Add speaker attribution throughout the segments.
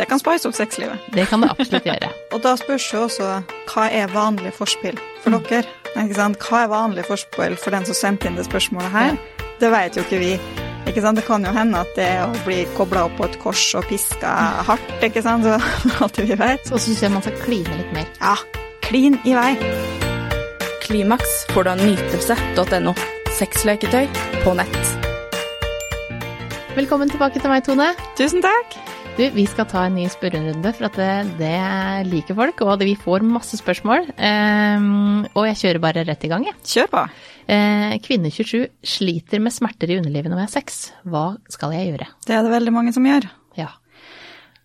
Speaker 1: Det kan spice opp sexlivet.
Speaker 2: Det kan det absolutt gjøre.
Speaker 1: Og da spørs jo også hva er vanlig forspill for dere? Ikke sant? Hva er vanlig forspill for den som sendte inn det spørsmålet her? Det vet jo ikke vi. Ikke sant? Det kan jo hende at det å bli kobla opp på et kors og piska hardt, ikke sant, så alt vi vet.
Speaker 2: Og Så syns jeg man skal kline litt mer.
Speaker 1: Ja, klin i vei.
Speaker 3: Klimaks får du av nytelse.no. Sexleketøy på nett.
Speaker 2: Velkommen tilbake til meg, Tone.
Speaker 1: Tusen takk.
Speaker 2: Du, vi skal ta en ny spørrerunde, for at det, det liker folk, og vi får masse spørsmål. Um, og jeg kjører bare rett i gang, jeg.
Speaker 1: Kjør på.
Speaker 2: Uh, kvinne 27 sliter med smerter i underlivet når jeg har sex. Hva skal jeg gjøre?
Speaker 1: Det er det veldig mange som gjør.
Speaker 2: Ja.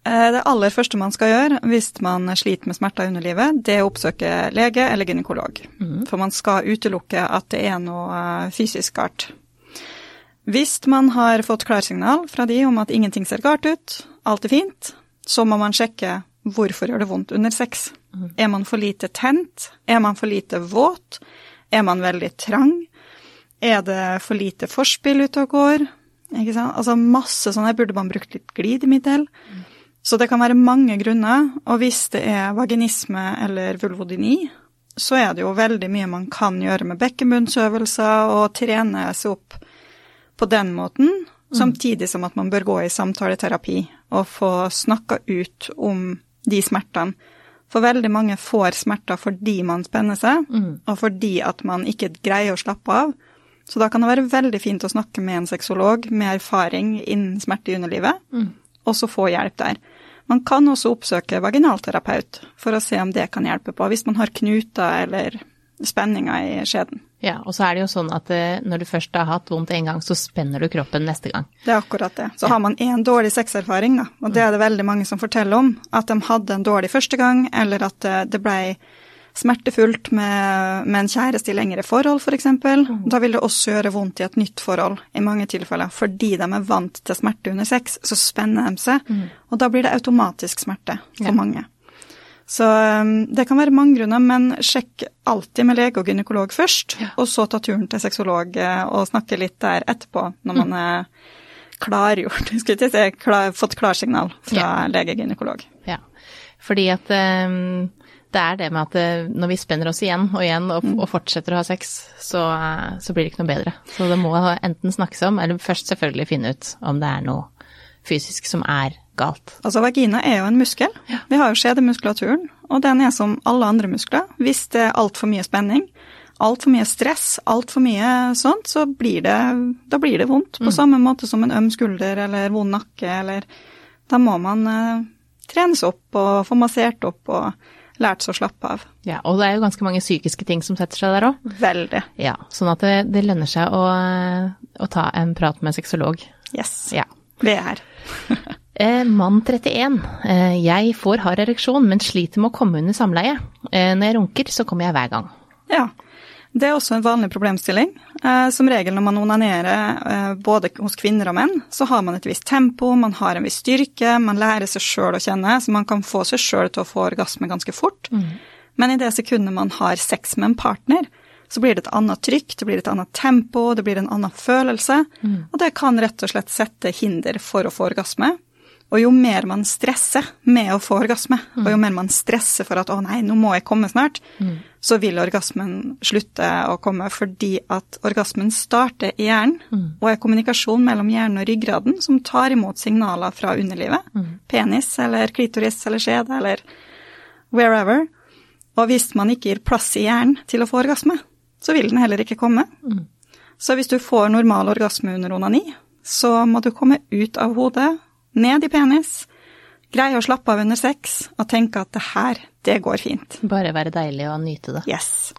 Speaker 1: Uh, Det aller første man skal gjøre hvis man sliter med smerter i underlivet, det er å oppsøke lege eller gynekolog. For man skal utelukke at det er noe eh, fysisk galt. Hvis man har fått klarsignal fra de om at ingenting ser galt ut, alt er fint, så må man sjekke hvorfor gjør det vondt under sex. Er man for lite tent? Er man for lite våt? Er man veldig trang? Er det for lite forspill ute og går? Ikke sant? Altså masse sånn her burde man brukt litt glidemiddel. Så det kan være mange grunner, og hvis det er vaginisme eller vulvodyni, så er det jo veldig mye man kan gjøre med bekkenbunnsøvelser og trene seg opp på den måten, samtidig som at man bør gå i samtaleterapi og få snakka ut om de smertene. For veldig mange får smerter fordi man spenner seg, og fordi at man ikke greier å slappe av. Så da kan det være veldig fint å snakke med en sexolog med erfaring innen smerte i underlivet, og så få hjelp der. Man kan også oppsøke vaginalterapeut for å se om det kan hjelpe på, hvis man har knuter eller spenninger i skjeden.
Speaker 2: Ja, og så er det jo sånn at eh, når du først har hatt vondt en gang, så spenner du kroppen neste gang.
Speaker 1: Det er akkurat det. Så har man én dårlig sexerfaring, da, og det er det veldig mange som forteller om, at de hadde en dårlig første gang, eller at det, det blei smertefullt med, med en kjæreste i lengre forhold, f.eks. Da vil det også gjøre vondt i et nytt forhold i mange tilfeller. Fordi de er vant til smerte under sex, så spenner de seg, og da blir det automatisk smerte for
Speaker 2: Ja.
Speaker 1: mange. Så um, det kan være mange grunner, men sjekk alltid med lege og gynekolog først, og så ta turen til sexolog eh, og snakke litt der etterpå, når man er klargjort, skulle jeg si, klar, fått klarsignal fra
Speaker 2: Ja.
Speaker 1: lege og gynekolog.
Speaker 2: Ja, fordi at um, det er det med at eh, når vi spenner oss igjen og igjen og, og fortsetter å ha sex, så, eh, så blir det ikke noe bedre. Så det må enten snakkes om, eller først selvfølgelig finne ut om det er noe fysisk som er galt.
Speaker 1: Altså, vagina er jo en muskel. Vi har jo skjedemuskulaturen, og den er som alle andre muskler. Hvis det er altfor mye spenning, altfor mye stress, altfor mye sånt, så blir det, da blir det vondt. På samme måte som en øm skulder eller vond nakke, eller Da må man eh, trenes opp og få massert opp og lært seg å slappe av.
Speaker 2: Ja, og det er jo ganske mange psykiske ting som setter seg der òg.
Speaker 1: Veldig.
Speaker 2: Ja, sånn at det, det lønner seg å, å ta en prat med sexolog.
Speaker 1: Yes.
Speaker 2: Ja.
Speaker 1: Vi er her.
Speaker 2: Eh, mann 31. Eh, jeg får hard ereksjon, men sliter med å komme under samleie. Eh, når jeg runker, så kommer jeg hver gang.
Speaker 1: Ja. Det er også en vanlig problemstilling. Eh, som regel når man onanerer eh, både hos kvinner og menn, så har man et visst tempo, man har en viss styrke, man lærer seg sjøl å kjenne, så man kan få seg sjøl til å få orgasme ganske fort. Men i det sekundet man har sex med en partner, så blir det et annet trykk, det blir et annet tempo, det blir en annen følelse, og det kan rett og slett sette hinder for å få orgasme. Og jo mer man stresser med å få orgasme, og jo mer man stresser for at 'å nei, nå må jeg komme snart', så vil orgasmen slutte å komme fordi at orgasmen starter i hjernen, og er kommunikasjon mellom hjernen og ryggraden som tar imot signaler fra underlivet. Penis eller klitoris eller skjede eller wherever. Og hvis man ikke gir plass i hjernen til å få orgasme, så vil den heller ikke komme. Så hvis du får normal orgasme under onani, så må du komme ut av hodet, ned i penis, greie å slappe av under sex og tenke at det her, det går fint.
Speaker 2: Bare være deilig og nyte det.
Speaker 1: Yes.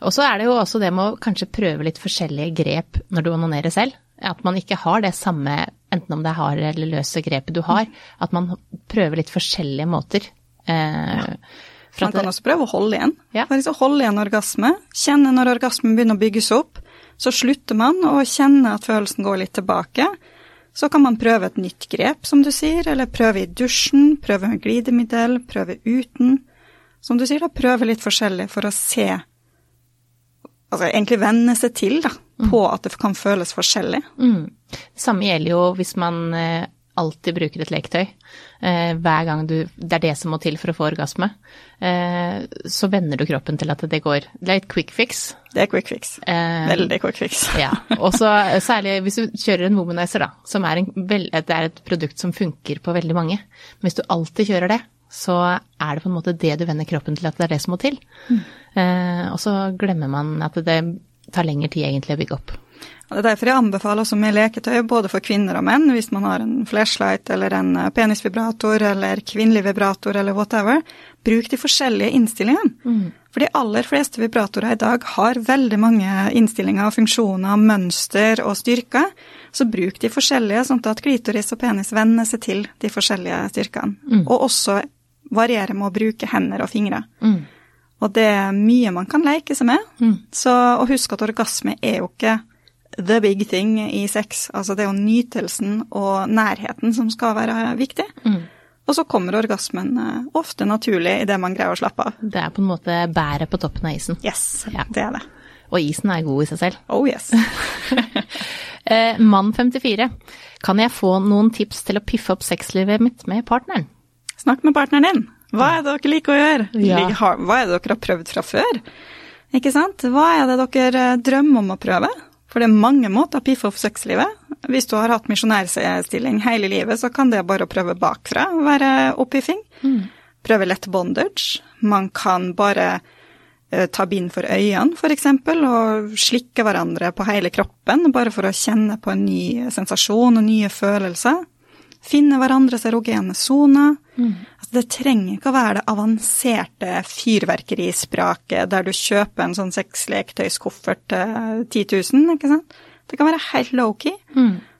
Speaker 2: Og så er det jo også det med å kanskje prøve litt forskjellige grep når du onanerer selv. At man ikke har det samme, enten om det er harde eller løse grepet du har, at man prøver litt forskjellige måter. Eh, ja.
Speaker 1: Man kan også prøve å holde igjen.
Speaker 2: Ja.
Speaker 1: Holde igjen orgasme. Kjenne når orgasmen begynner å bygges opp. Så slutter man å kjenne at følelsen går litt tilbake. Så kan man prøve et nytt grep, som du sier, eller prøve i dusjen, prøve med glidemiddel, prøve uten. Som du sier, da, prøve litt forskjellig for å se Altså egentlig venne seg til, da, på at det kan føles forskjellig.
Speaker 2: mm, det samme gjelder jo hvis man eh, alltid bruker et leketøy, eh, hver gang du Det er det som må til for å få orgasme, eh, så venner du kroppen til at det går Det er et quick fix.
Speaker 1: Det er quick fix.
Speaker 2: Eh,
Speaker 1: Veldig quick fix.
Speaker 2: ja. Og så særlig hvis du kjører en womanizer, da, som er, en, det er et produkt som funker på veldig mange. Men hvis du alltid kjører det, så er det på en måte det du venner kroppen til at det er det som må til. Eh, og så glemmer man at det tar lengre tid egentlig å bygge opp.
Speaker 1: Og Det er derfor jeg anbefaler også med leketøy, både for kvinner og menn, hvis man har en flashlight eller en eh, penisvibrator eller kvinnelig vibrator eller whatever. Bruk de forskjellige innstillingene. For de aller fleste vibratorer i dag har veldig mange innstillinger, funksjoner, mønster og styrker. Så bruk de forskjellige, sånn at klitoris og penis venner seg til de forskjellige styrkene. Og også variere med å bruke hender og fingre. Og det er mye man kan leke seg med. Så, og husk at orgasme er jo ikke the big thing i sex. Altså det er jo nytelsen og nærheten som skal være viktig. Og så kommer orgasmen eh, ofte naturlig idet man greier å slappe av.
Speaker 2: Det er på en måte bæret på toppen av isen.
Speaker 1: Yes,
Speaker 2: Ja.
Speaker 1: det er det.
Speaker 2: Og isen er god i seg selv.
Speaker 1: Oh yes.
Speaker 2: Eh, mann 54. Kan jeg få noen tips til å piffe opp sexlivet mitt med partneren?
Speaker 1: Snakk med partneren din. Hva er det dere liker å gjøre?
Speaker 2: Ja.
Speaker 1: Hva er det dere har prøvd fra før? Ikke sant? Hva er det dere eh, drømmer om å prøve? For det er mange måter å piffe opp sexlivet. Hvis du har hatt misjonærstilling hele livet, så kan det bare å prøve bakfra være oppiffing. Prøve lett bondage. Man kan bare eh, ta bind for øynene, f.eks., og slikke hverandre på hele kroppen, bare for å kjenne på en ny sensasjon og nye følelser. Finne hverandres erogene soner. Altså, det trenger ikke å være det avanserte fyrverkerispraket der du kjøper en sånn sexleketøyskoffert til 10 000, ikke sant. Det kan være helt low-key.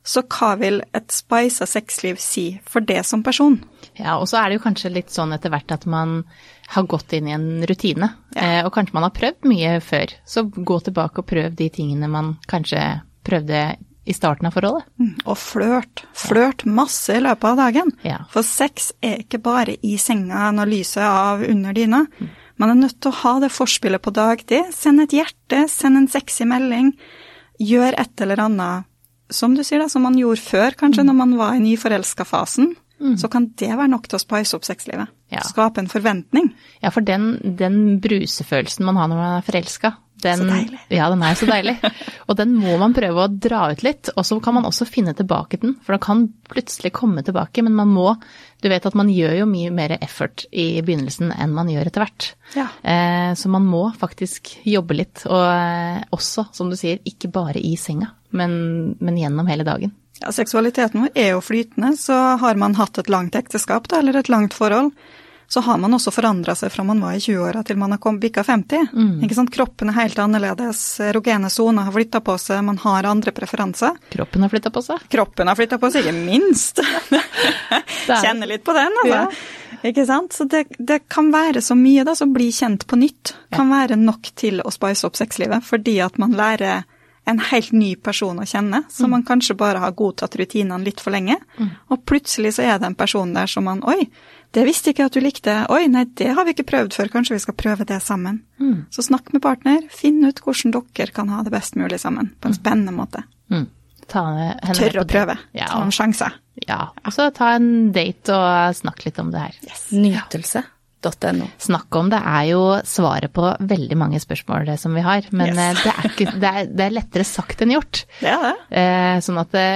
Speaker 1: Så hva vil et spisa sexliv si for det som person?
Speaker 2: Ja, og så er det jo kanskje litt sånn etter hvert at man har gått inn i en rutine, eh, og kanskje man har prøvd mye før. Så gå tilbake og prøv de tingene man kanskje prøvde i starten av forholdet.
Speaker 1: Og flørt. Flørt masse i løpet av dagen.
Speaker 2: Ja.
Speaker 1: For sex er ikke bare i senga når lyset er av under dyna. Man er nødt til å ha det forspillet på dagtid. Send et hjerte, send en sexy melding. Gjør et eller annet, som du sier da, som man gjorde før, kanskje når man var i nyforelska-fasen. Så kan det være nok til å spice opp sexlivet.
Speaker 2: Ja.
Speaker 1: Skape en forventning.
Speaker 2: Ja, for den, den brusefølelsen man har når man er forelska, den,
Speaker 1: Så deilig.
Speaker 2: Ja, den er så deilig. Og den må man prøve å dra ut litt, og så kan man også finne tilbake den. For den kan plutselig komme tilbake, men man må Du vet at man gjør jo mye mer effort i begynnelsen enn man gjør etter hvert.
Speaker 1: Ja.
Speaker 2: Eh, så man må faktisk jobbe litt, og eh, også, som du sier, ikke bare i senga, men, men gjennom hele dagen.
Speaker 1: Ja, seksualiteten vår er jo flytende, så har man hatt et langt ekteskap da, eller et langt forhold, så har man også forandra seg fra man var i 20-åra til man har bikka 50. Ikke sant? Kroppen er helt annerledes, erogene soner har flytta på seg, man har andre preferanser.
Speaker 2: Kroppen har flytta på seg.
Speaker 1: Kroppen har flytta på seg, ikke minst.
Speaker 2: er-
Speaker 1: Kjenner litt på den, altså. Ikke sant? Så det, det kan være så mye da, som blir kjent på nytt. Kan være nok til å spice opp sexlivet, fordi at man lærer en helt ny person å kjenne, som man kanskje bare har godtatt rutinene litt for lenge. Og plutselig så er det en person der som man Oi, det visste ikke at du likte. Oi, nei, det har vi ikke prøvd før. Kanskje vi skal prøve det sammen. Så snakk med partner. Finn ut hvordan dere kan ha det best mulig sammen. På en spennende måte.
Speaker 2: Mm. Ta henne med
Speaker 1: Tørre å prøve.
Speaker 2: Ja,
Speaker 1: Ta noen sjanser.
Speaker 2: Ja, og så ta en date og snakk litt om det her. Yes.
Speaker 3: Nytelse.no.
Speaker 2: Snakk om det er jo svaret på veldig mange spørsmål det som vi har, men
Speaker 1: Yes.
Speaker 2: eh, det, er ikke, det, er, det er lettere sagt enn gjort.
Speaker 1: Det er det.
Speaker 2: Eh, sånn at det,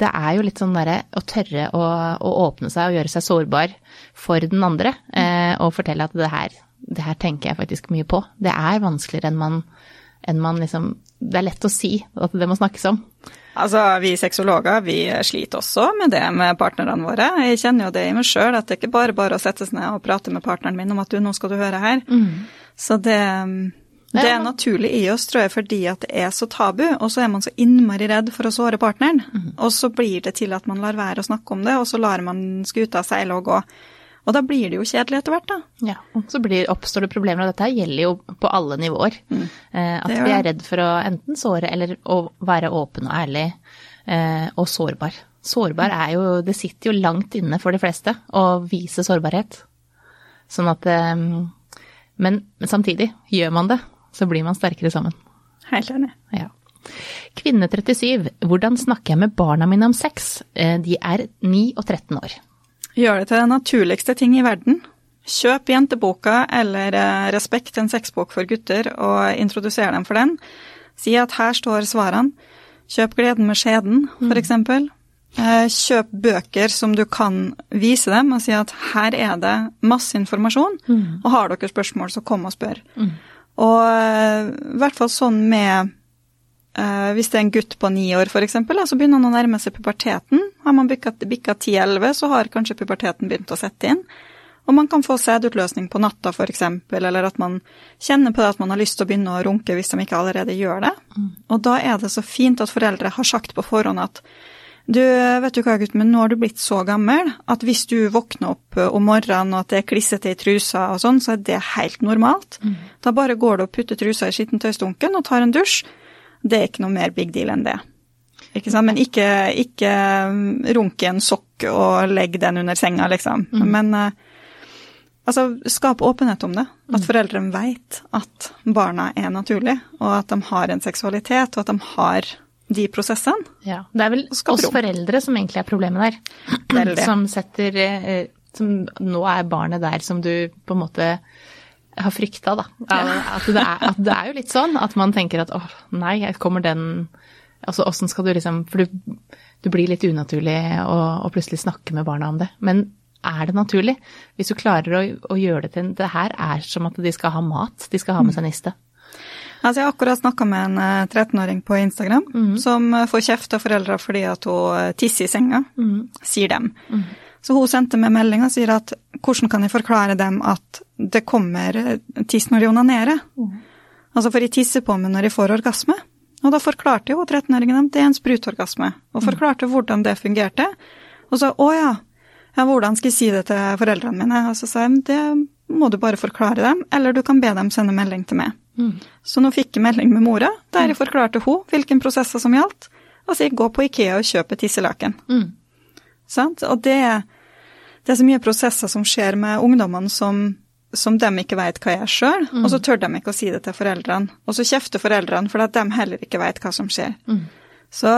Speaker 2: det er jo litt sånn derre å tørre å, å åpne seg og gjøre seg sårbar for den andre, eh, og fortelle at det her, det her tenker jeg faktisk mye på. Det er vanskeligere enn man, enn man liksom Det er lett å si at det må snakkes om.
Speaker 1: Altså, Vi sexologer vi sliter også med det med partnerne våre. Jeg kjenner jo det i meg sjøl, at det er ikke bare bare å sette seg ned og prate med partneren min om at du, nå skal du høre her. Så det, det er naturlig i oss, tror jeg, fordi at det er så tabu, og så er man så innmari redd for å såre partneren. Og så blir det til at man lar være å snakke om det, og så lar man skuta seile og gå. Og da blir det jo kjedelig etter hvert, da.
Speaker 2: Ja, og så blir, oppstår det problemer, og dette gjelder jo på alle nivåer. Mm. at vi er redd for å enten såre eller å være åpen og ærlig, eh, og sårbar. Sårbar er jo, det sitter jo langt inne for de fleste å vise sårbarhet. Sånn at eh, men, men samtidig, gjør man det, så blir man sterkere sammen.
Speaker 1: Helt enig.
Speaker 2: Ja. Kvinne 37, hvordan snakker jeg med barna mine om sex? Eh, De er 9 og 13 år.
Speaker 1: Gjør det til den naturligste ting i verden. Kjøp jenteboka eller eh, Respekt, en sexbok for gutter, og introduser dem for den. Si at her står svarene. Kjøp Gleden med skjeden, for eksempel. Eh, Kjøp bøker som du kan vise dem, og si at her er det masse informasjon, og har dere spørsmål, så kom og spør. Og eh, i hvert fall sånn med Uh, Hvis det er en gutt på ni år, f.eks., så begynner han å nærme seg puberteten. Har man bikka 10-11, så har kanskje puberteten begynt å sette inn. Og man kan få sædutløsning på natta, f.eks., eller at man kjenner på det at man har lyst til å begynne å runke hvis de ikke allerede gjør det. Og da er det så fint at foreldre har sagt på forhånd at du, vet du hva, gutt, men nå har du blitt så gammel at hvis du våkner opp eh, om morgenen og at det er klissete i trusa og sånn, så er det helt normalt. Da bare går du og putter trusa i skittentøysdunken og tar en dusj. Det er ikke noe mer big deal enn det. Ikke sant? Men ikke, ikke mm, runk i en sokk og legg den under senga, liksom. Men eh, altså, skap åpenhet om det. At foreldrene vet at barna er naturlig, og at de har en seksualitet, og at de har de prosessene.
Speaker 2: Ja, det er vel oss foreldre som egentlig er problemet der.
Speaker 1: Veldig.
Speaker 2: Som setter eh, som, Nå er barnet der som du på en måte har frykta, da. At det, er, at det er jo litt sånn at man tenker at åh, nei, kommer den Altså åssen skal du liksom For du, du blir litt unaturlig å, å plutselig snakke med barna om det. Men er det naturlig? Hvis du klarer å, å gjøre det til en Det her er som at de skal ha mat. De skal ha med seg niste.
Speaker 1: Altså, jeg har akkurat snakka med en eh, 13-åring på Instagram som eh, får kjeft av foreldre fordi at hun eh, tisser i senga, sier dem. Så hun sendte meg melding og sier at hvordan kan jeg forklare dem at det kommer eh, tiss når de onanerer? Altså, for de tisser på meg når de får orgasme. Og da forklarte jo 13-åringen dem det er en sprutorgasme, og forklarte hvordan det fungerte. Og så å ja, ja, hvordan skal jeg si det til foreldrene mine? Og så sa jeg det må du bare forklare dem, eller du kan be dem sende melding til meg. Så nå fikk jeg melding med mora, der jeg forklarte hun hvilken prosesser som gjaldt, og så jeg gå på Ikea og kjøpe tisselaken.
Speaker 2: Mm.
Speaker 1: Sant? Og det, det er så mye prosesser som skjer med ungdommene som, som de ikke vet hva er sjøl, og så tør de ikke å si det til foreldrene. Og så kjefter foreldrene for at de heller ikke vet hva som skjer. Så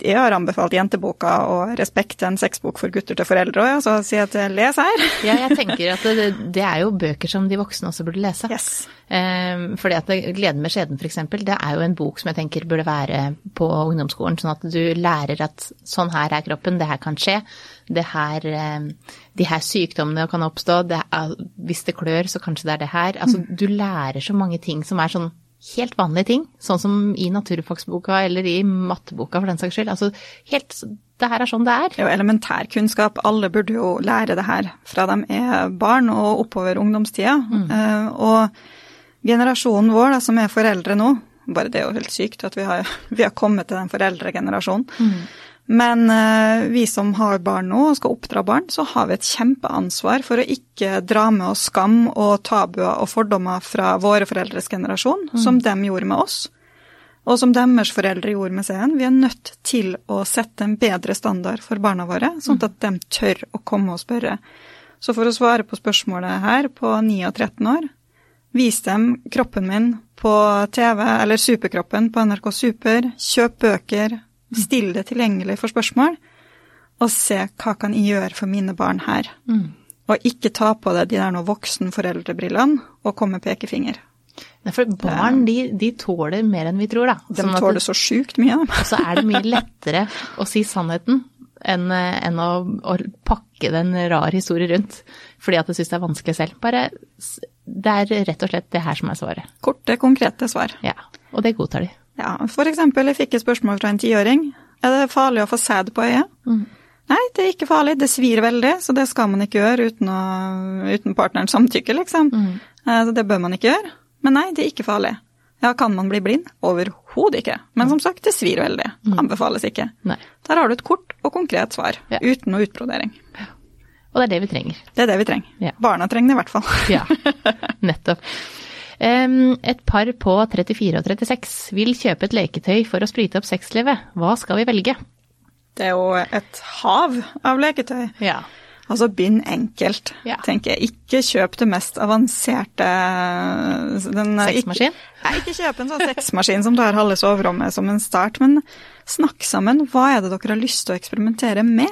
Speaker 1: jeg har anbefalt jenteboka og Respekt, en sexbok for gutter til foreldre òg, så si at les her.
Speaker 2: Ja, jeg tenker at det, det er jo bøker som de voksne også burde lese.
Speaker 1: Yes.
Speaker 2: Eh, fordi at Gleden med skjeden f.eks., det er jo en bok som jeg tenker burde være på ungdomsskolen, sånn at du lærer at sånn her er kroppen, det her kan skje. Det her, eh, de her sykdommene kan oppstå. Det er, hvis det klør, så kanskje det er det her. Altså, du lærer så mange ting som er sånn helt vanlige ting, sånn som i naturfagsboka eller i matteboka for den saks skyld. Altså, helt, det her er sånn det er.
Speaker 1: Det er jo elementær kunnskap. Alle burde jo lære det her fra de er barn og oppover ungdomstida. Eh, og generasjonen vår, da, som er foreldre nå, bare det er jo helt sykt at vi har, vi har kommet til den foreldregenerasjonen. Men eh, vi som har barn nå og skal oppdra barn, så har vi et kjempeansvar for å ikke dra med oss skam og tabuer og fordommer fra våre foreldres generasjon, som dem gjorde med oss og som deres foreldre gjorde med seg. Vi er nødt til å sette en bedre standard for barna våre, sånn at de tør å komme og spørre. Så for å svare på spørsmålet her, på 9 og 13 år, vis dem kroppen min på TV, eller Superkroppen på NRK Super, kjøp bøker, still det tilgjengelig for spørsmål, og se hva kan jeg gjøre for mine barn her. Og ikke ta på deg de der nå voksenforeldrebrillene og komme med pekefinger.
Speaker 2: Nei, For barn, de, de tåler mer enn vi tror, da.
Speaker 1: De
Speaker 2: Sånn
Speaker 1: tåler så sjukt mye.
Speaker 2: Og så er det mye lettere å si sannheten enn, enn å, å pakke den en rar historie rundt fordi at du syns det er vanskelig selv. Bare Det er rett og slett det her som er svaret.
Speaker 1: Korte, konkrete svar.
Speaker 2: Ja. Og det godtar de.
Speaker 1: Ja, for eksempel, jeg fikk et spørsmål fra en tiåring. Er det farlig å få sæd på øyet? Nei, det er ikke farlig. Det svir veldig, så det skal man ikke gjøre uten, å, uten partnerens samtykke, liksom. Mm. Så det bør man ikke gjøre. Men nei, det er ikke farlig. Ja, kan man bli blind? Overhodet ikke. Men som sagt, det svir veldig. Anbefales ikke.
Speaker 2: Nei.
Speaker 1: Der har du et kort og konkret svar,
Speaker 2: Ja.
Speaker 1: uten noe utbrodering.
Speaker 2: Og det er det vi trenger.
Speaker 1: Det er det vi trenger.
Speaker 2: Ja.
Speaker 1: Barna trenger det i hvert fall.
Speaker 2: Ja, nettopp. Et par på 34 og 36 vil kjøpe et leketøy for å sprite opp sexlivet. Hva skal vi velge?
Speaker 1: Det er jo et hav av leketøy.
Speaker 2: Ja.
Speaker 1: Altså begynn enkelt,
Speaker 2: Ja.
Speaker 1: tenker jeg. Ikke kjøp det mest avanserte den-
Speaker 2: Sexmaskin?
Speaker 1: Ikke, nei, ikke kjøp en sånn sexmaskin som tar halve soverommet som en start, men snakk sammen. Hva er det dere har lyst til å eksperimentere med?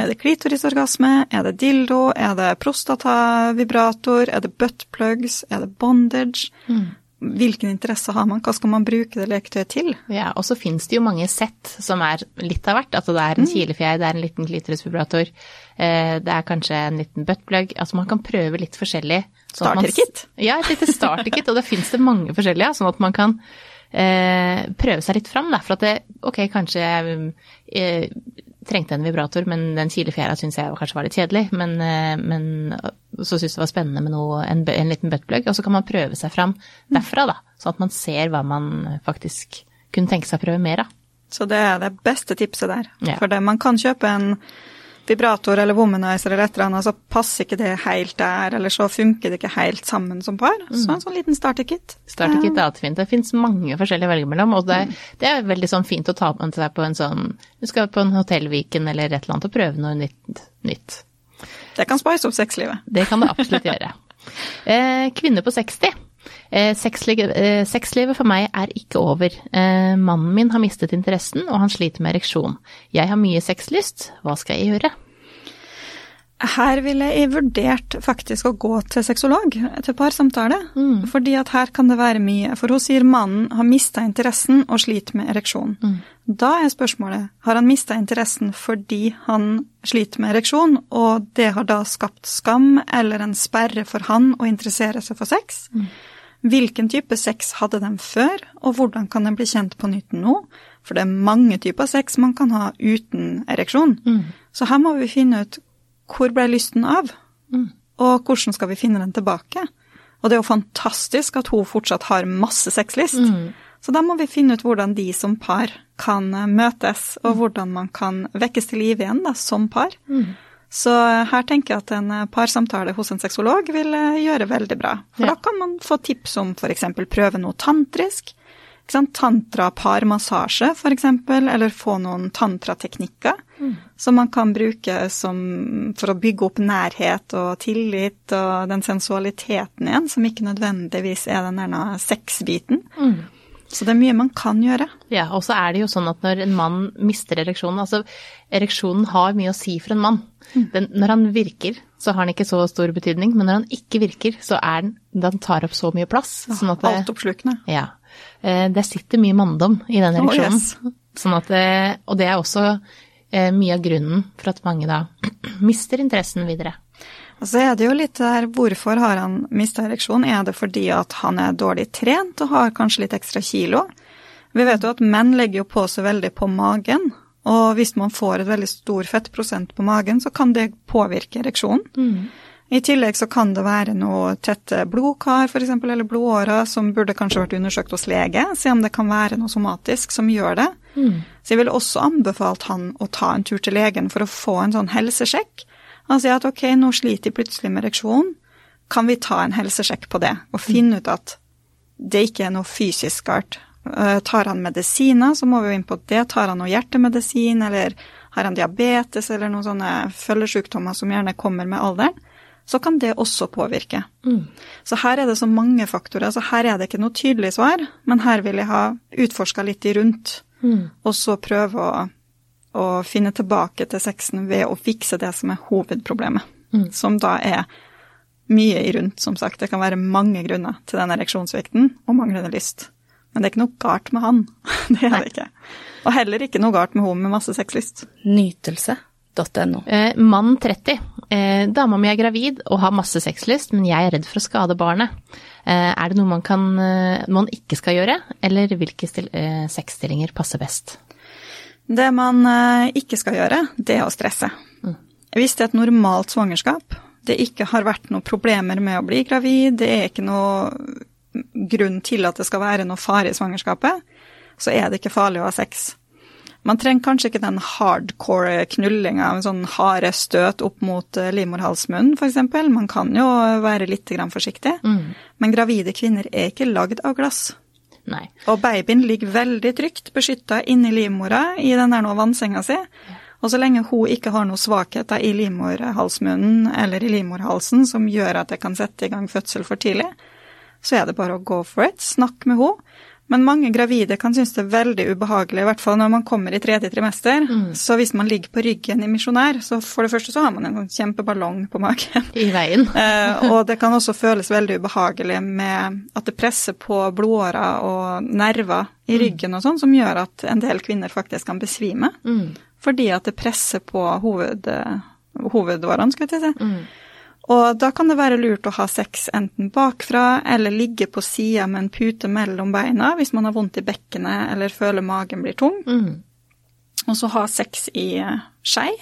Speaker 1: Er det klitorisorgasme? Er det dildo? Er det prostatavibrator? Er det buttplugs? Er det bondage? Hvilken interesse har man? Hva skal man bruke det leketøyet til?
Speaker 2: Ja, og så finnes det jo mange sett som er litt av hvert. Altså det er en
Speaker 1: Mm.
Speaker 2: kilefjær, det er en liten klitorisvibrator, eh, det er kanskje en liten buttplug. Altså man kan prøve litt forskjellig. sånn
Speaker 1: Starterkit?
Speaker 2: Ja, et lite starterkit, og det finnes det mange forskjellige, sånn at man kan eh, prøve seg litt fram. Da, for at det, ok, kanskje eh, trengte en vibrator, men den kilefjæra syns jeg kanskje var litt kjedelig. Men, eh, men så syns det var spennende med noe, en, en liten buttplug. Og så kan man prøve seg fram derfra, da. Sånn at man ser hva man faktisk kunne tenke seg å prøve mer av.
Speaker 1: Så det er det beste tipset der.
Speaker 2: Ja.
Speaker 1: For det, man kan kjøpe en vibrator eller womanizer eller et eller annet, så passer ikke det helt der, eller så funker det ikke helt sammen som par. Så en sånn liten starterkit.
Speaker 2: Starterkit er alltid fint. Det fins mange forskjellige å velge mellom, og det, er- det er veldig sånn fint å ta med seg på en sånn Du skal på en hotellviken eller et eller annet og prøve noe nytt. nytt.
Speaker 1: Det kan spice opp sexlivet.
Speaker 2: Det kan det absolutt gjøre. Eh, kvinne på 60. Eh, sexlivet, eh, sexlivet for meg er ikke over. Eh, mannen min har mistet interessen, og han sliter med ereksjon. Jeg har mye sexlyst. Hva skal jeg gjøre?
Speaker 1: Her ville jeg vurdert faktisk å gå til sexolog, til parsamtale. Fordi at her kan det være mye. For hun sier mannen har mista interessen og sliter med ereksjon. Da er spørsmålet har han mista interessen fordi han sliter med ereksjon, og det har da skapt skam eller en sperre for han å interessere seg for sex? Hvilken type sex hadde de før, og hvordan kan den bli kjent på nytt nå? For det er mange typer sex man kan ha uten ereksjon. Så her må vi finne ut hvor ble lysten av, og hvordan skal vi finne den tilbake? Og det er jo fantastisk at hun fortsatt har masse sexlyst. Så da må vi finne ut hvordan de som par kan eh, møtes, og hvordan man kan vekkes til live igjen da, som par. Så her tenker jeg at en eh, parsamtale hos en sexolog vil eh, gjøre veldig bra. For
Speaker 2: Ja.
Speaker 1: da kan man få tips om f.eks. prøve noe tantrisk. Tantra-parmassasje f.eks., eller få noen tantrateknikker som man kan bruke som, for å bygge opp nærhet og tillit og den sensualiteten igjen, som ikke nødvendigvis er den sexbiten. Så det er mye man kan gjøre.
Speaker 2: Ja, og så er det jo sånn at når en mann mister ereksjonen Altså, ereksjonen har mye å si for en mann. Den, når han virker, så har den ikke så stor betydning, men når han ikke virker, så er den Den tar opp så mye plass. Sånn at det,
Speaker 1: Altoppslukende.
Speaker 2: Ja. Eh, Det sitter mye manndom i den
Speaker 1: Oh,
Speaker 2: ereksjonen.
Speaker 1: yes.
Speaker 2: sånn at det, og det er også eh, mye av grunnen for at mange da mister interessen videre.
Speaker 1: Og så er det jo litt der hvorfor har han mista ereksjon? Er det fordi at han er dårlig trent og har kanskje litt ekstra kilo? Vi vet jo at menn legger jo på seg veldig på magen, og hvis man får et veldig stor fettprosent på magen, så kan det påvirke ereksjonen. I tillegg så kan det være noe tette blodkar f.eks., eller blodårer, som burde kanskje vært undersøkt hos lege, se om det kan være noe somatisk som gjør det. Så jeg ville også anbefalt han å ta en tur til legen for å få en sånn helsesjekk. Han sier at ok, nå sliter jeg plutselig med ereksjon, kan vi ta en helsesjekk på det, og finne ut at det ikke er noe fysisk galt. Eh, tar han medisiner, så må vi jo inn på det. Tar han noe hjertemedisin, eller har han diabetes, eller noen sånne følgesykdommer som gjerne kommer med alderen, så kan det også påvirke. Så her er det så mange faktorer, så her er det ikke noe tydelig svar, men her vil jeg ha utforska litt i rundt, og så prøve å, å finne tilbake til sexen ved å fikse det som er hovedproblemet, som da er mye i rundt, som sagt. Det kan være mange grunner til den ereksjonssvikten og manglende lyst. Men det er ikke noe galt med han. Det er det ikke. Og heller ikke noe galt med hun med masse sexlyst.
Speaker 3: Nytelse.no.
Speaker 2: Eh, mann 30. Eh, dama mi er gravid og har masse sexlyst, men jeg er redd for å skade barnet. Eh, er det noe man, kan, eh, man ikke skal gjøre, eller hvilke stil, eh, sexstillinger passer best?
Speaker 1: Det man eh, ikke skal gjøre, det er å stresse. Hvis det er et normalt svangerskap, det ikke har vært noen problemer med å bli gravid, det er ikke noe grunn til at det skal være noe fare i svangerskapet, så er det ikke farlig å ha sex. Man trenger kanskje ikke den hardcore knullinga, sånn harde støt opp mot eh, livmorhalsmunnen f.eks. Man kan jo være litt forsiktig. Men gravide kvinner er ikke lagd av glass.
Speaker 2: Nei.
Speaker 1: Og babyen ligger veldig trygt beskytta inni livmora i den der nå vannsenga si. Og så lenge hun ikke har noen svakheter i livmorhalsmunnen eller i livmorhalsen som gjør at det kan sette i gang fødsel for tidlig, så er det bare å go for it. Snakk med henne. Men mange gravide kan synes det er veldig ubehagelig, i hvert fall når man kommer i tredje trimester. Mm. Så hvis man ligger på ryggen i misjonær, så for det første så har man en sånn kjempeballong på magen.
Speaker 2: I veien.
Speaker 1: eh, og det kan også føles veldig ubehagelig med at det presser på blodårer og nerver i mm. ryggen og sånn, som gjør at en del kvinner faktisk kan besvime. Mm. Fordi at det presser på hoved, hovedårene, skal jeg si. Mm. Og da kan det være lurt å ha sex enten bakfra eller ligge på sida med en pute mellom beina hvis man har vondt i bekkenet eller føler magen blir tung. Mm. Og så ha sex i eh, skei.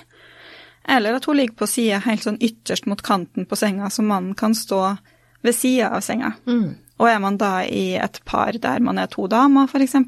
Speaker 1: Eller at hun ligger på sida helt sånn ytterst mot kanten på senga, så mannen kan stå ved sida av senga. Mm. Og er man da i et par der man er to damer, f.eks.,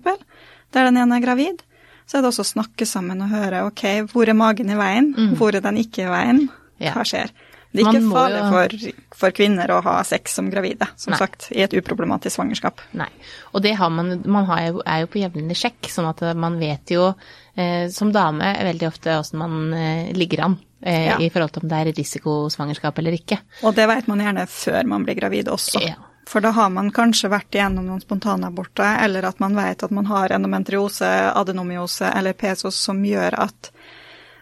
Speaker 1: der den ene er gravid, så er det også å snakke sammen og høre ok, hvor er magen i veien, mm. hvor er den ikke i veien, hva skjer? Det er ikke farlig jo... for, for, kvinner å ha sex som gravide, som Nei. sagt, i et uproblematisk svangerskap.
Speaker 2: Nei, og det har man, man har jo, er jo på jevnlig sjekk, sånn at man vet jo eh, som dame veldig ofte åssen man eh, ligger an. Eh, ja. I forhold til om det er risikosvangerskap eller ikke.
Speaker 1: Og det vet man gjerne før man blir gravid også. Ja. For da har man kanskje vært igjennom noen spontanaborter, eller at man vet at man har endometriose, adenomyose eller pesos som gjør at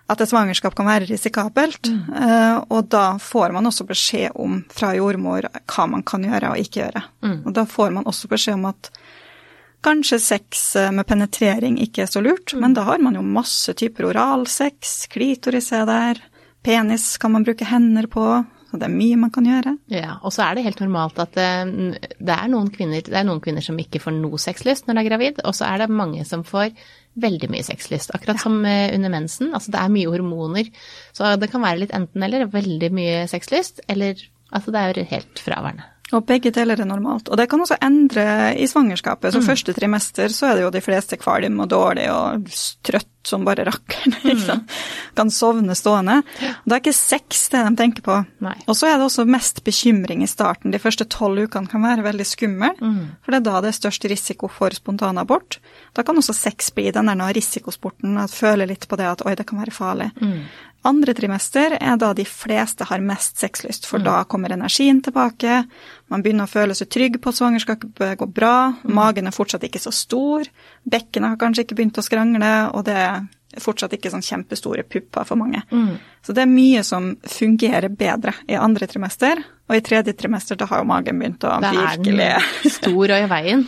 Speaker 1: at et svangerskap kan være risikabelt. Mm. Uh, og da får man også beskjed om fra jordmor hva man kan gjøre og ikke gjøre. Mm. Og da får man også beskjed om at kanskje sex eh, med penetrering ikke er så lurt, mm. men da har man jo masse typer oralsex, klitoris er der, penis kan man bruke hender på. Så det er mye man kan gjøre.
Speaker 2: Ja, og så er det helt normalt at det, eh, det, er noen kvinner, det er noen kvinner som ikke får noe sexlyst når de er gravid, og så er det mange som får veldig mye sexlyst. Akkurat ja. som eh, under mensen. Altså det er mye hormoner. Så det kan være litt enten-eller. Veldig mye sexlyst, eller altså det er helt fraværende.
Speaker 1: Og begge deler er normalt. Og det kan også endre i svangerskapet. Så mm. første trimester så er det jo de fleste kvalm og dårlig og trøtt som bare rakkeren. Mm. Kan sovne stående. Det er ikke sex det de tenker på. Og så er det også mest bekymring i starten. De første tolv ukene kan være veldig skummel, mm. for det er da det er størst risiko for spontanabort. Da kan også sex bli den der risikosporten, at føle litt på det at oi, det kan være farlig. Mm. Andre trimester er da de fleste har mest sexlyst, for mm. da kommer energien tilbake, man begynner å føle seg trygg på at svangerskapet går bra, mm. magen er fortsatt ikke så stor, bekkenet har kanskje ikke begynt å skrangle, og det er fortsatt ikke sånn kjempestore pupper for mange. Mm. Så det er mye som fungerer bedre i andre trimester, og i tredje trimester da har jo magen begynt å virkelig
Speaker 2: Da er den stor og i veien.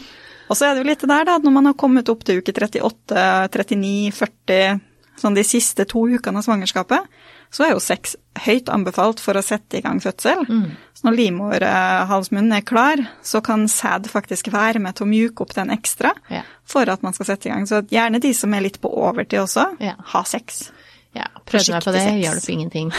Speaker 1: og så er det jo litt det der, da, at når man har kommet opp til uke 38, 39, 40 sånn de siste to ukene av svangerskapet, så er jo sex høyt anbefalt for å sette i gang fødsel. Mm. Så når livmorhalsmunnen er klar, så kan sæd faktisk være med til å mjuke opp den ekstra ja. for at man skal sette i gang. Så gjerne de som er litt på overtid også, ja. ha sex.
Speaker 2: Ja, prøvde meg på det, hjalp ingenting.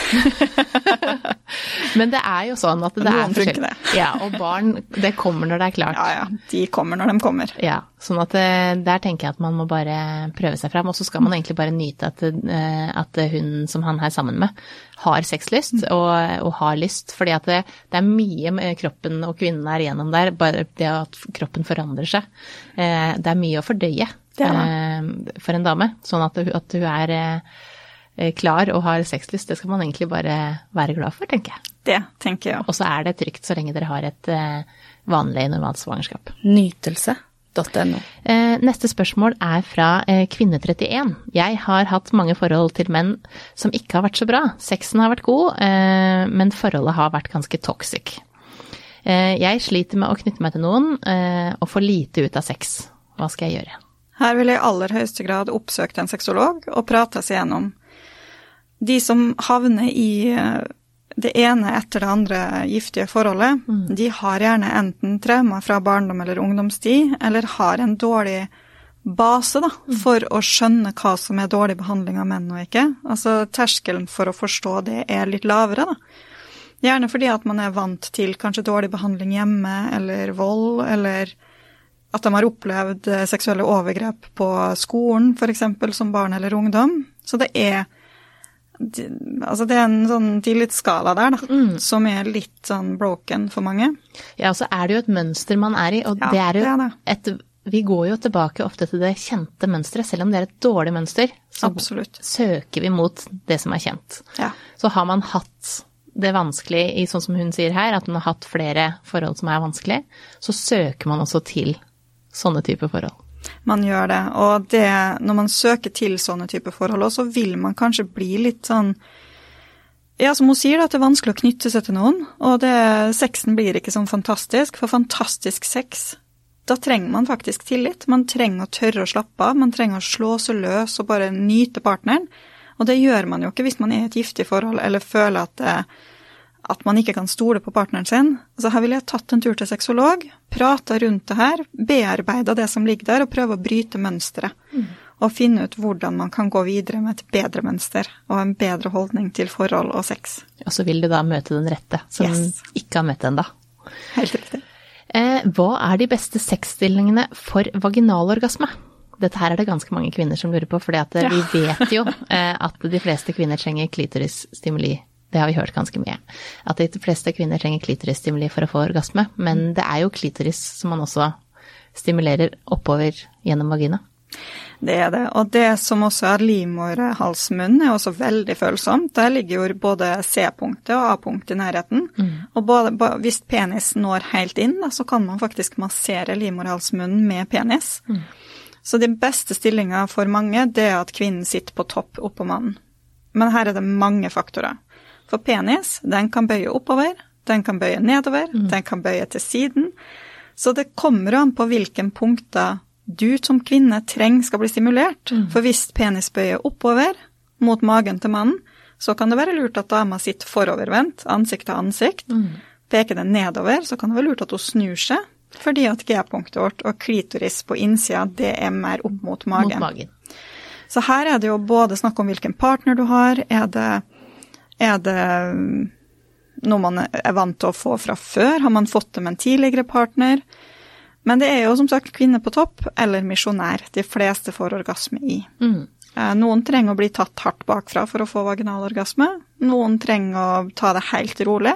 Speaker 2: Men det er jo sånn at det Noen er forskjellig. Det. Ja, og barn, det kommer når det er klart.
Speaker 1: Ja, ja. De kommer når de kommer.
Speaker 2: Ja, sånn at det, eh, der tenker jeg at man må bare prøve seg fram. Og så skal man egentlig bare nyte at, eh, at hun som han er sammen med, har sexlyst mm. og, og, har lyst. Fordi at det, det, er mye med kroppen og kvinnen er igjennom der, bare det at kroppen forandrer seg. Eh, det er mye å fordøye for en dame. Sånn at, at hun er klar og har sexlyst, det skal man egentlig bare være glad for, tenker jeg.
Speaker 1: Det tenker jeg.
Speaker 2: Og så er det trygt så lenge dere har et eh, vanlig, normalt svangerskap.
Speaker 3: Nytelse.no.
Speaker 2: .no. neste spørsmål er fra Kvinne31. Jeg har hatt mange forhold til menn som ikke har vært så bra. Sexen har vært god, men forholdet har vært ganske toxic. Jeg sliter med å knytte meg til noen og få lite ut av sex. Hva skal jeg gjøre?
Speaker 1: Her vil jeg i aller høyeste grad oppsøkt en sexolog og prate seg gjennom de som havner i eh, det ene etter det andre giftige forholdet, mm. de har gjerne enten traumer fra barndom eller ungdomstid, eller har en dårlig base da, mm. for å skjønne hva som er dårlig behandling av menn og ikke. Altså terskelen for å forstå det er litt lavere, da. Gjerne fordi at man er vant til kanskje dårlig behandling hjemme, eller vold, eller at de har opplevd seksuelle overgrep på skolen, f.eks. som barn eller ungdom. Så det er Altså det er en sånn tillitsskala der, da, mm. som er litt sånn broken for mange.
Speaker 2: Ja, og så er det jo et mønster man er i, og ja, det er jo det er det. et vi går jo tilbake ofte til det kjente mønsteret, selv om det er et dårlig mønster. Så
Speaker 1: Absolutt.
Speaker 2: søker vi mot det som er kjent.
Speaker 1: Ja.
Speaker 2: Så har man hatt det vanskelig i sånn som hun sier her, at hun har hatt flere forhold som er vanskelig, så søker man også til sånne typer forhold.
Speaker 1: Man gjør det. Og det, når man søker til sånne typer forhold, så vil man kanskje bli litt sånn Ja, som hun sier, da, at det er vanskelig å knytte seg til noen. Og det, sexen blir ikke sånn fantastisk. For fantastisk sex, da trenger man faktisk tillit. Man trenger å tørre å slappe av. Man trenger å slå seg løs og bare nyte partneren. Og det gjør man jo ikke hvis man er i et giftig forhold eller føler at det, at man ikke kan stole på partneren sin. Altså her ville jeg tatt en tur til sexolog, prata rundt det her, bearbeida det som ligger der, og prøve å bryte mønsteret. Og finne ut hvordan man kan gå videre med et bedre mønster og en bedre holdning til forhold og sex.
Speaker 2: Og så vil du da møte den rette, som
Speaker 1: Yes.
Speaker 2: ikke har møtt ennå.
Speaker 1: Helt riktig.
Speaker 2: Eh, hva er de beste sexstillingene for vaginalorgasme? Dette her er det ganske mange kvinner som lurer på, for vi vet jo eh, at de fleste kvinner trenger klitorisstimuli. Det har vi hørt ganske mye. At de fleste kvinner trenger klitorisstimuli for å få orgasme, men det er jo klitoris som man også stimulerer oppover gjennom vagina.
Speaker 1: Det er det. Og det som også er livmorhalsmunnen, er også veldig følsomt. Der ligger jo både C-punktet og A-punktet i nærheten. Og både, hvis penis når helt inn, da, så kan man faktisk massere livmorhalsmunnen med penis. Så den beste stillinga for mange, det er at kvinnen sitter på topp oppå mannen. Men her er det mange faktorer. For penis, den kan bøye oppover, den kan bøye nedover, den kan bøye til siden. Så det kommer an på hvilken punkter du som kvinne trenger skal bli stimulert. For hvis penis bøyer oppover mot magen til mannen, så kan det være lurt at dama sitter forovervendt, ansikt til ansikt. Peker den nedover, så kan det være lurt at hun snur seg, fordi at G-punktet vårt og klitoris på innsida, det er mer opp mot magen.
Speaker 2: Mot magen.
Speaker 1: Så her er det jo både snakk om hvilken partner du har, er det, er det mm, noe man er vant til å få fra før, har man fått det med en tidligere partner? Men det er jo som sagt kvinne på topp eller misjonær de fleste får orgasme i.
Speaker 2: Mm.
Speaker 1: Eh, Noen trenger å bli tatt hardt bakfra for å få vaginal orgasme. Noen trenger å ta det helt rolig.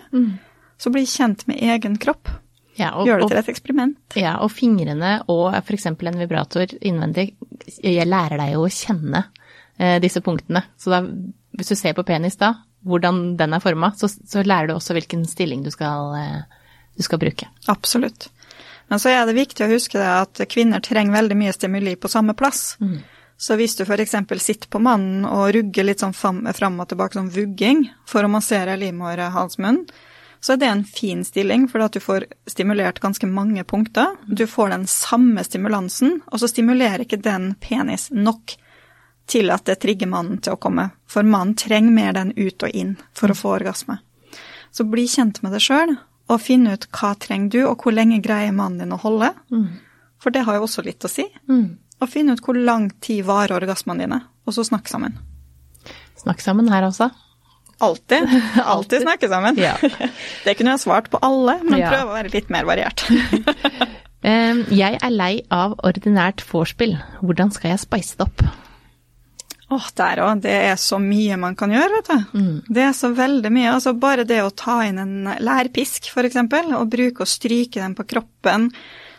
Speaker 1: Så bli kjent med egen kropp.
Speaker 2: Ja, og,
Speaker 1: Gjør det til et eksperiment.
Speaker 2: ja, og fingrene og f.eks. en vibrator innvendig jeg lærer deg jo å kjenne eh, disse punktene. Så da, hvis du ser på penis da, hvordan den er forma, så, så lærer du også hvilken stilling du skal, eh, du skal bruke.
Speaker 1: Absolutt. Men så er det viktig å huske at kvinner trenger veldig mye stimuli på samme plass. Så hvis du f.eks. sitter på mannen og rugger litt sånn fram, og tilbake, som vugging, for å massere livmorhalsmunnen, så er det en fin stilling, for at du får stimulert ganske mange punkter. Du får den samme stimulansen, og så stimulerer ikke den penis nok til at det trigger mannen til å komme. For mannen trenger mer den ut og inn for å få orgasme. Så bli kjent med det sjøl, og finn ut hva trenger du, og hvor lenge greier mannen din å holde. For det har jo også litt å si. Og finn ut hvor lang tid varer orgasmene dine, og så snakk sammen.
Speaker 2: Snakk sammen her også.
Speaker 1: Alltid. Alltid snakke sammen.
Speaker 2: Ja.
Speaker 1: Det kunne jeg svart på alle, men
Speaker 2: Ja.
Speaker 1: prøve å være litt mer variert.
Speaker 2: Jeg er lei av ordinært vorspiel. Hvordan skal jeg spice det opp?
Speaker 1: Åh, der òg. Det er så mye man kan gjøre, vet du. Det er så veldig mye. Altså bare det å ta inn en lærpisk, eksempel, og bruke og stryke den på kroppen,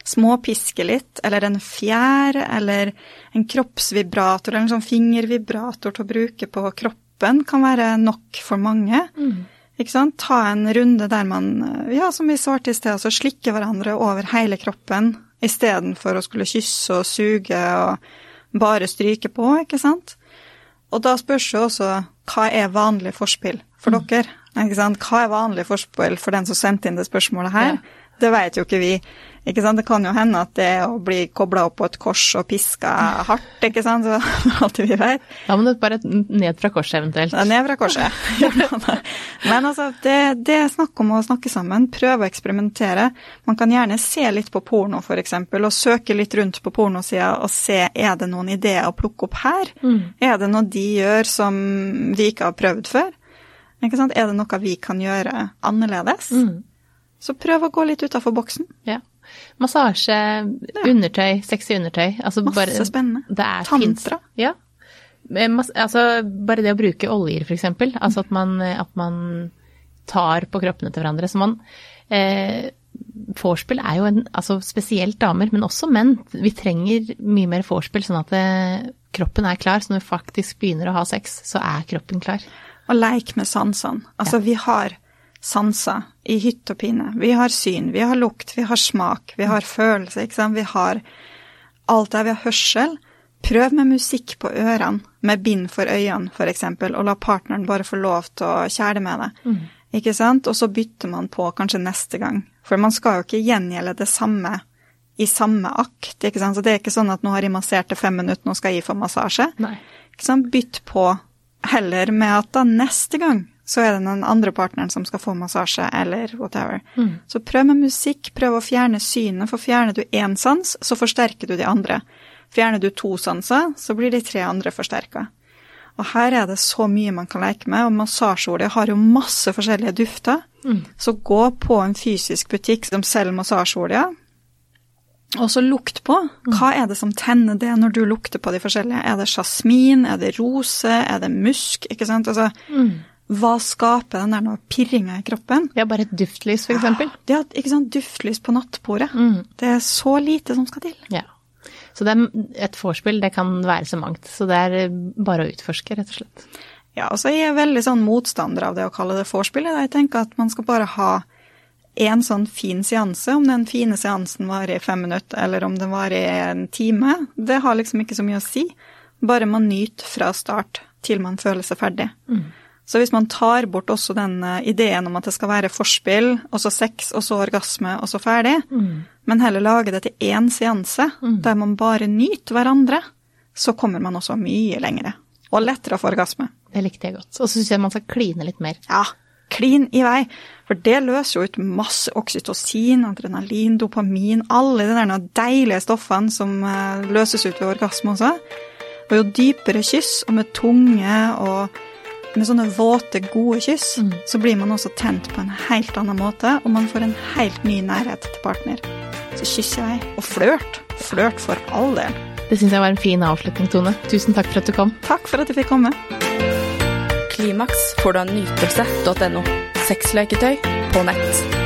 Speaker 1: småpiske litt, eller en fjær, eller en kroppsvibrator, eller en sånn fingervibrator til å bruke på kroppen, kan være nok for mange. Ikke sant? Ta en runde der man, ja, som vi svarte i sted, altså slikke hverandre over hele kroppen, istedenfor å skulle kysse og suge og bare stryke på, ikke sant? Og da spørs jo også hva er vanlig forspill for dere? Ikke sant? Hva er vanlig forspill for den som sendte inn det spørsmålet her? Det vet jo ikke vi. Ikke sant? Det kan jo hende at det er å bli kobla opp på et kors og piska hardt, ikke sant? Så alt vi vet.
Speaker 2: Da må du bare ned fra korset eventuelt.
Speaker 1: Det er ned fra korset. Men altså, det, det er snakk om å snakke sammen, prøve å eksperimentere. Man kan gjerne se litt på porno, eksempel, og søke litt rundt på pornosida og se er det noen ideer å plukke opp her. Er det noe de gjør som vi ikke har prøvd før? Ikke sant? Er det noe vi kan gjøre annerledes? Så prøv å gå litt utafor boksen.
Speaker 2: Ja. Massasje, undertøy, sexy undertøy. Altså
Speaker 1: Masse
Speaker 2: bare,
Speaker 1: spennende.
Speaker 2: Det
Speaker 1: Tantra.
Speaker 2: Fint. Ja. Altså, bare det å bruke oljer, eksempel. Altså at man, at man tar på kroppene til hverandre. Så man eh, vorspiel er jo en Altså spesielt damer, men også menn. Vi trenger mye mer vorspiel, sånn at det, kroppen er klar. Så når vi faktisk begynner å ha sex, så er kroppen klar.
Speaker 1: Og leik med sansene. Altså, vi har sanser i hytt og pine. Vi har syn, vi har lukt, vi har smak, vi har følelse, ikke sant. Vi har alt det. Vi har hørsel. Prøv med musikk på ørene, med bind for øynene f.eks., og la partneren bare få lov til å kjæle med det. Mm. Ikke sant? Og så bytter man på kanskje neste gang. For man skal jo ikke gjengjelde det samme i samme akt. ikke sant? Så det er ikke sånn at nå har jeg massert det fem minutter, nå skal jeg gi for massasje.
Speaker 2: Nei.
Speaker 1: Ikke sant? Bytt på heller med at da neste gang så er det den andre partneren som skal få massasje, eller whatever. Mm. Så prøv med musikk, prøv å fjerne synet, for fjerner du én sans, så forsterker du de andre. Fjerner du to sanser, så blir de tre andre forsterka. Og her er det så mye man kan leke med, og massasjeolje har jo masse forskjellige dufter. Mm. Så gå på en fysisk butikk som selger massasjeolje, og så lukt på. Mm. Hva er det som tenner det når du lukter på de forskjellige? Er det jasmin, er det rose, er det musk? Ikke sant? Altså, mm. Hva skaper den der pirringa i kroppen?
Speaker 2: Ja, bare et duftlys, for eksempel.
Speaker 1: Ja, ikke sant. Duftlys på nattbordet. Mm. Det er så lite som skal til.
Speaker 2: Ja. Så det er et vorspiel, det kan være så mangt. Så det er bare å utforske, rett og slett.
Speaker 1: Ja, altså jeg er veldig sånn motstander av det å kalle det vorspiel. Jeg tenker at man skal bare ha en sånn fin seanse, om den fine seansen varer i fem minutter eller om den varer i en time, det har liksom ikke så mye å si. Bare man nyter fra start til man føler seg ferdig. Mm. Så hvis man tar bort også den eh, ideen om at det skal være forspill, og så sex, og så orgasme, og så ferdig, mm. men heller lage det til én seanse mm. der man bare nyter hverandre, så kommer man også mye lengre. Og lettere å få orgasme.
Speaker 2: Det likte jeg godt. Og så syns jeg man skal kline litt mer.
Speaker 1: Ja, klin i vei. For det løser jo ut masse oksytocin, adrenalin, dopamin, alle de der deilige stoffene som eh, løses ut ved orgasme også. Og jo dypere kyss, og med tunge og med sånne våte, gode kyss, mm. så blir man også tent på en helt annen måte, og man får en helt ny nærhet til partner. Så kyss i vei. Og flørt. Flørt for all del.
Speaker 2: Det syns jeg var en fin avslutning, Tone. Tusen takk for at du kom.
Speaker 1: Takk for at jeg fikk komme.
Speaker 3: Klimaks får du av nytelse.no. Sexleketøy på nett.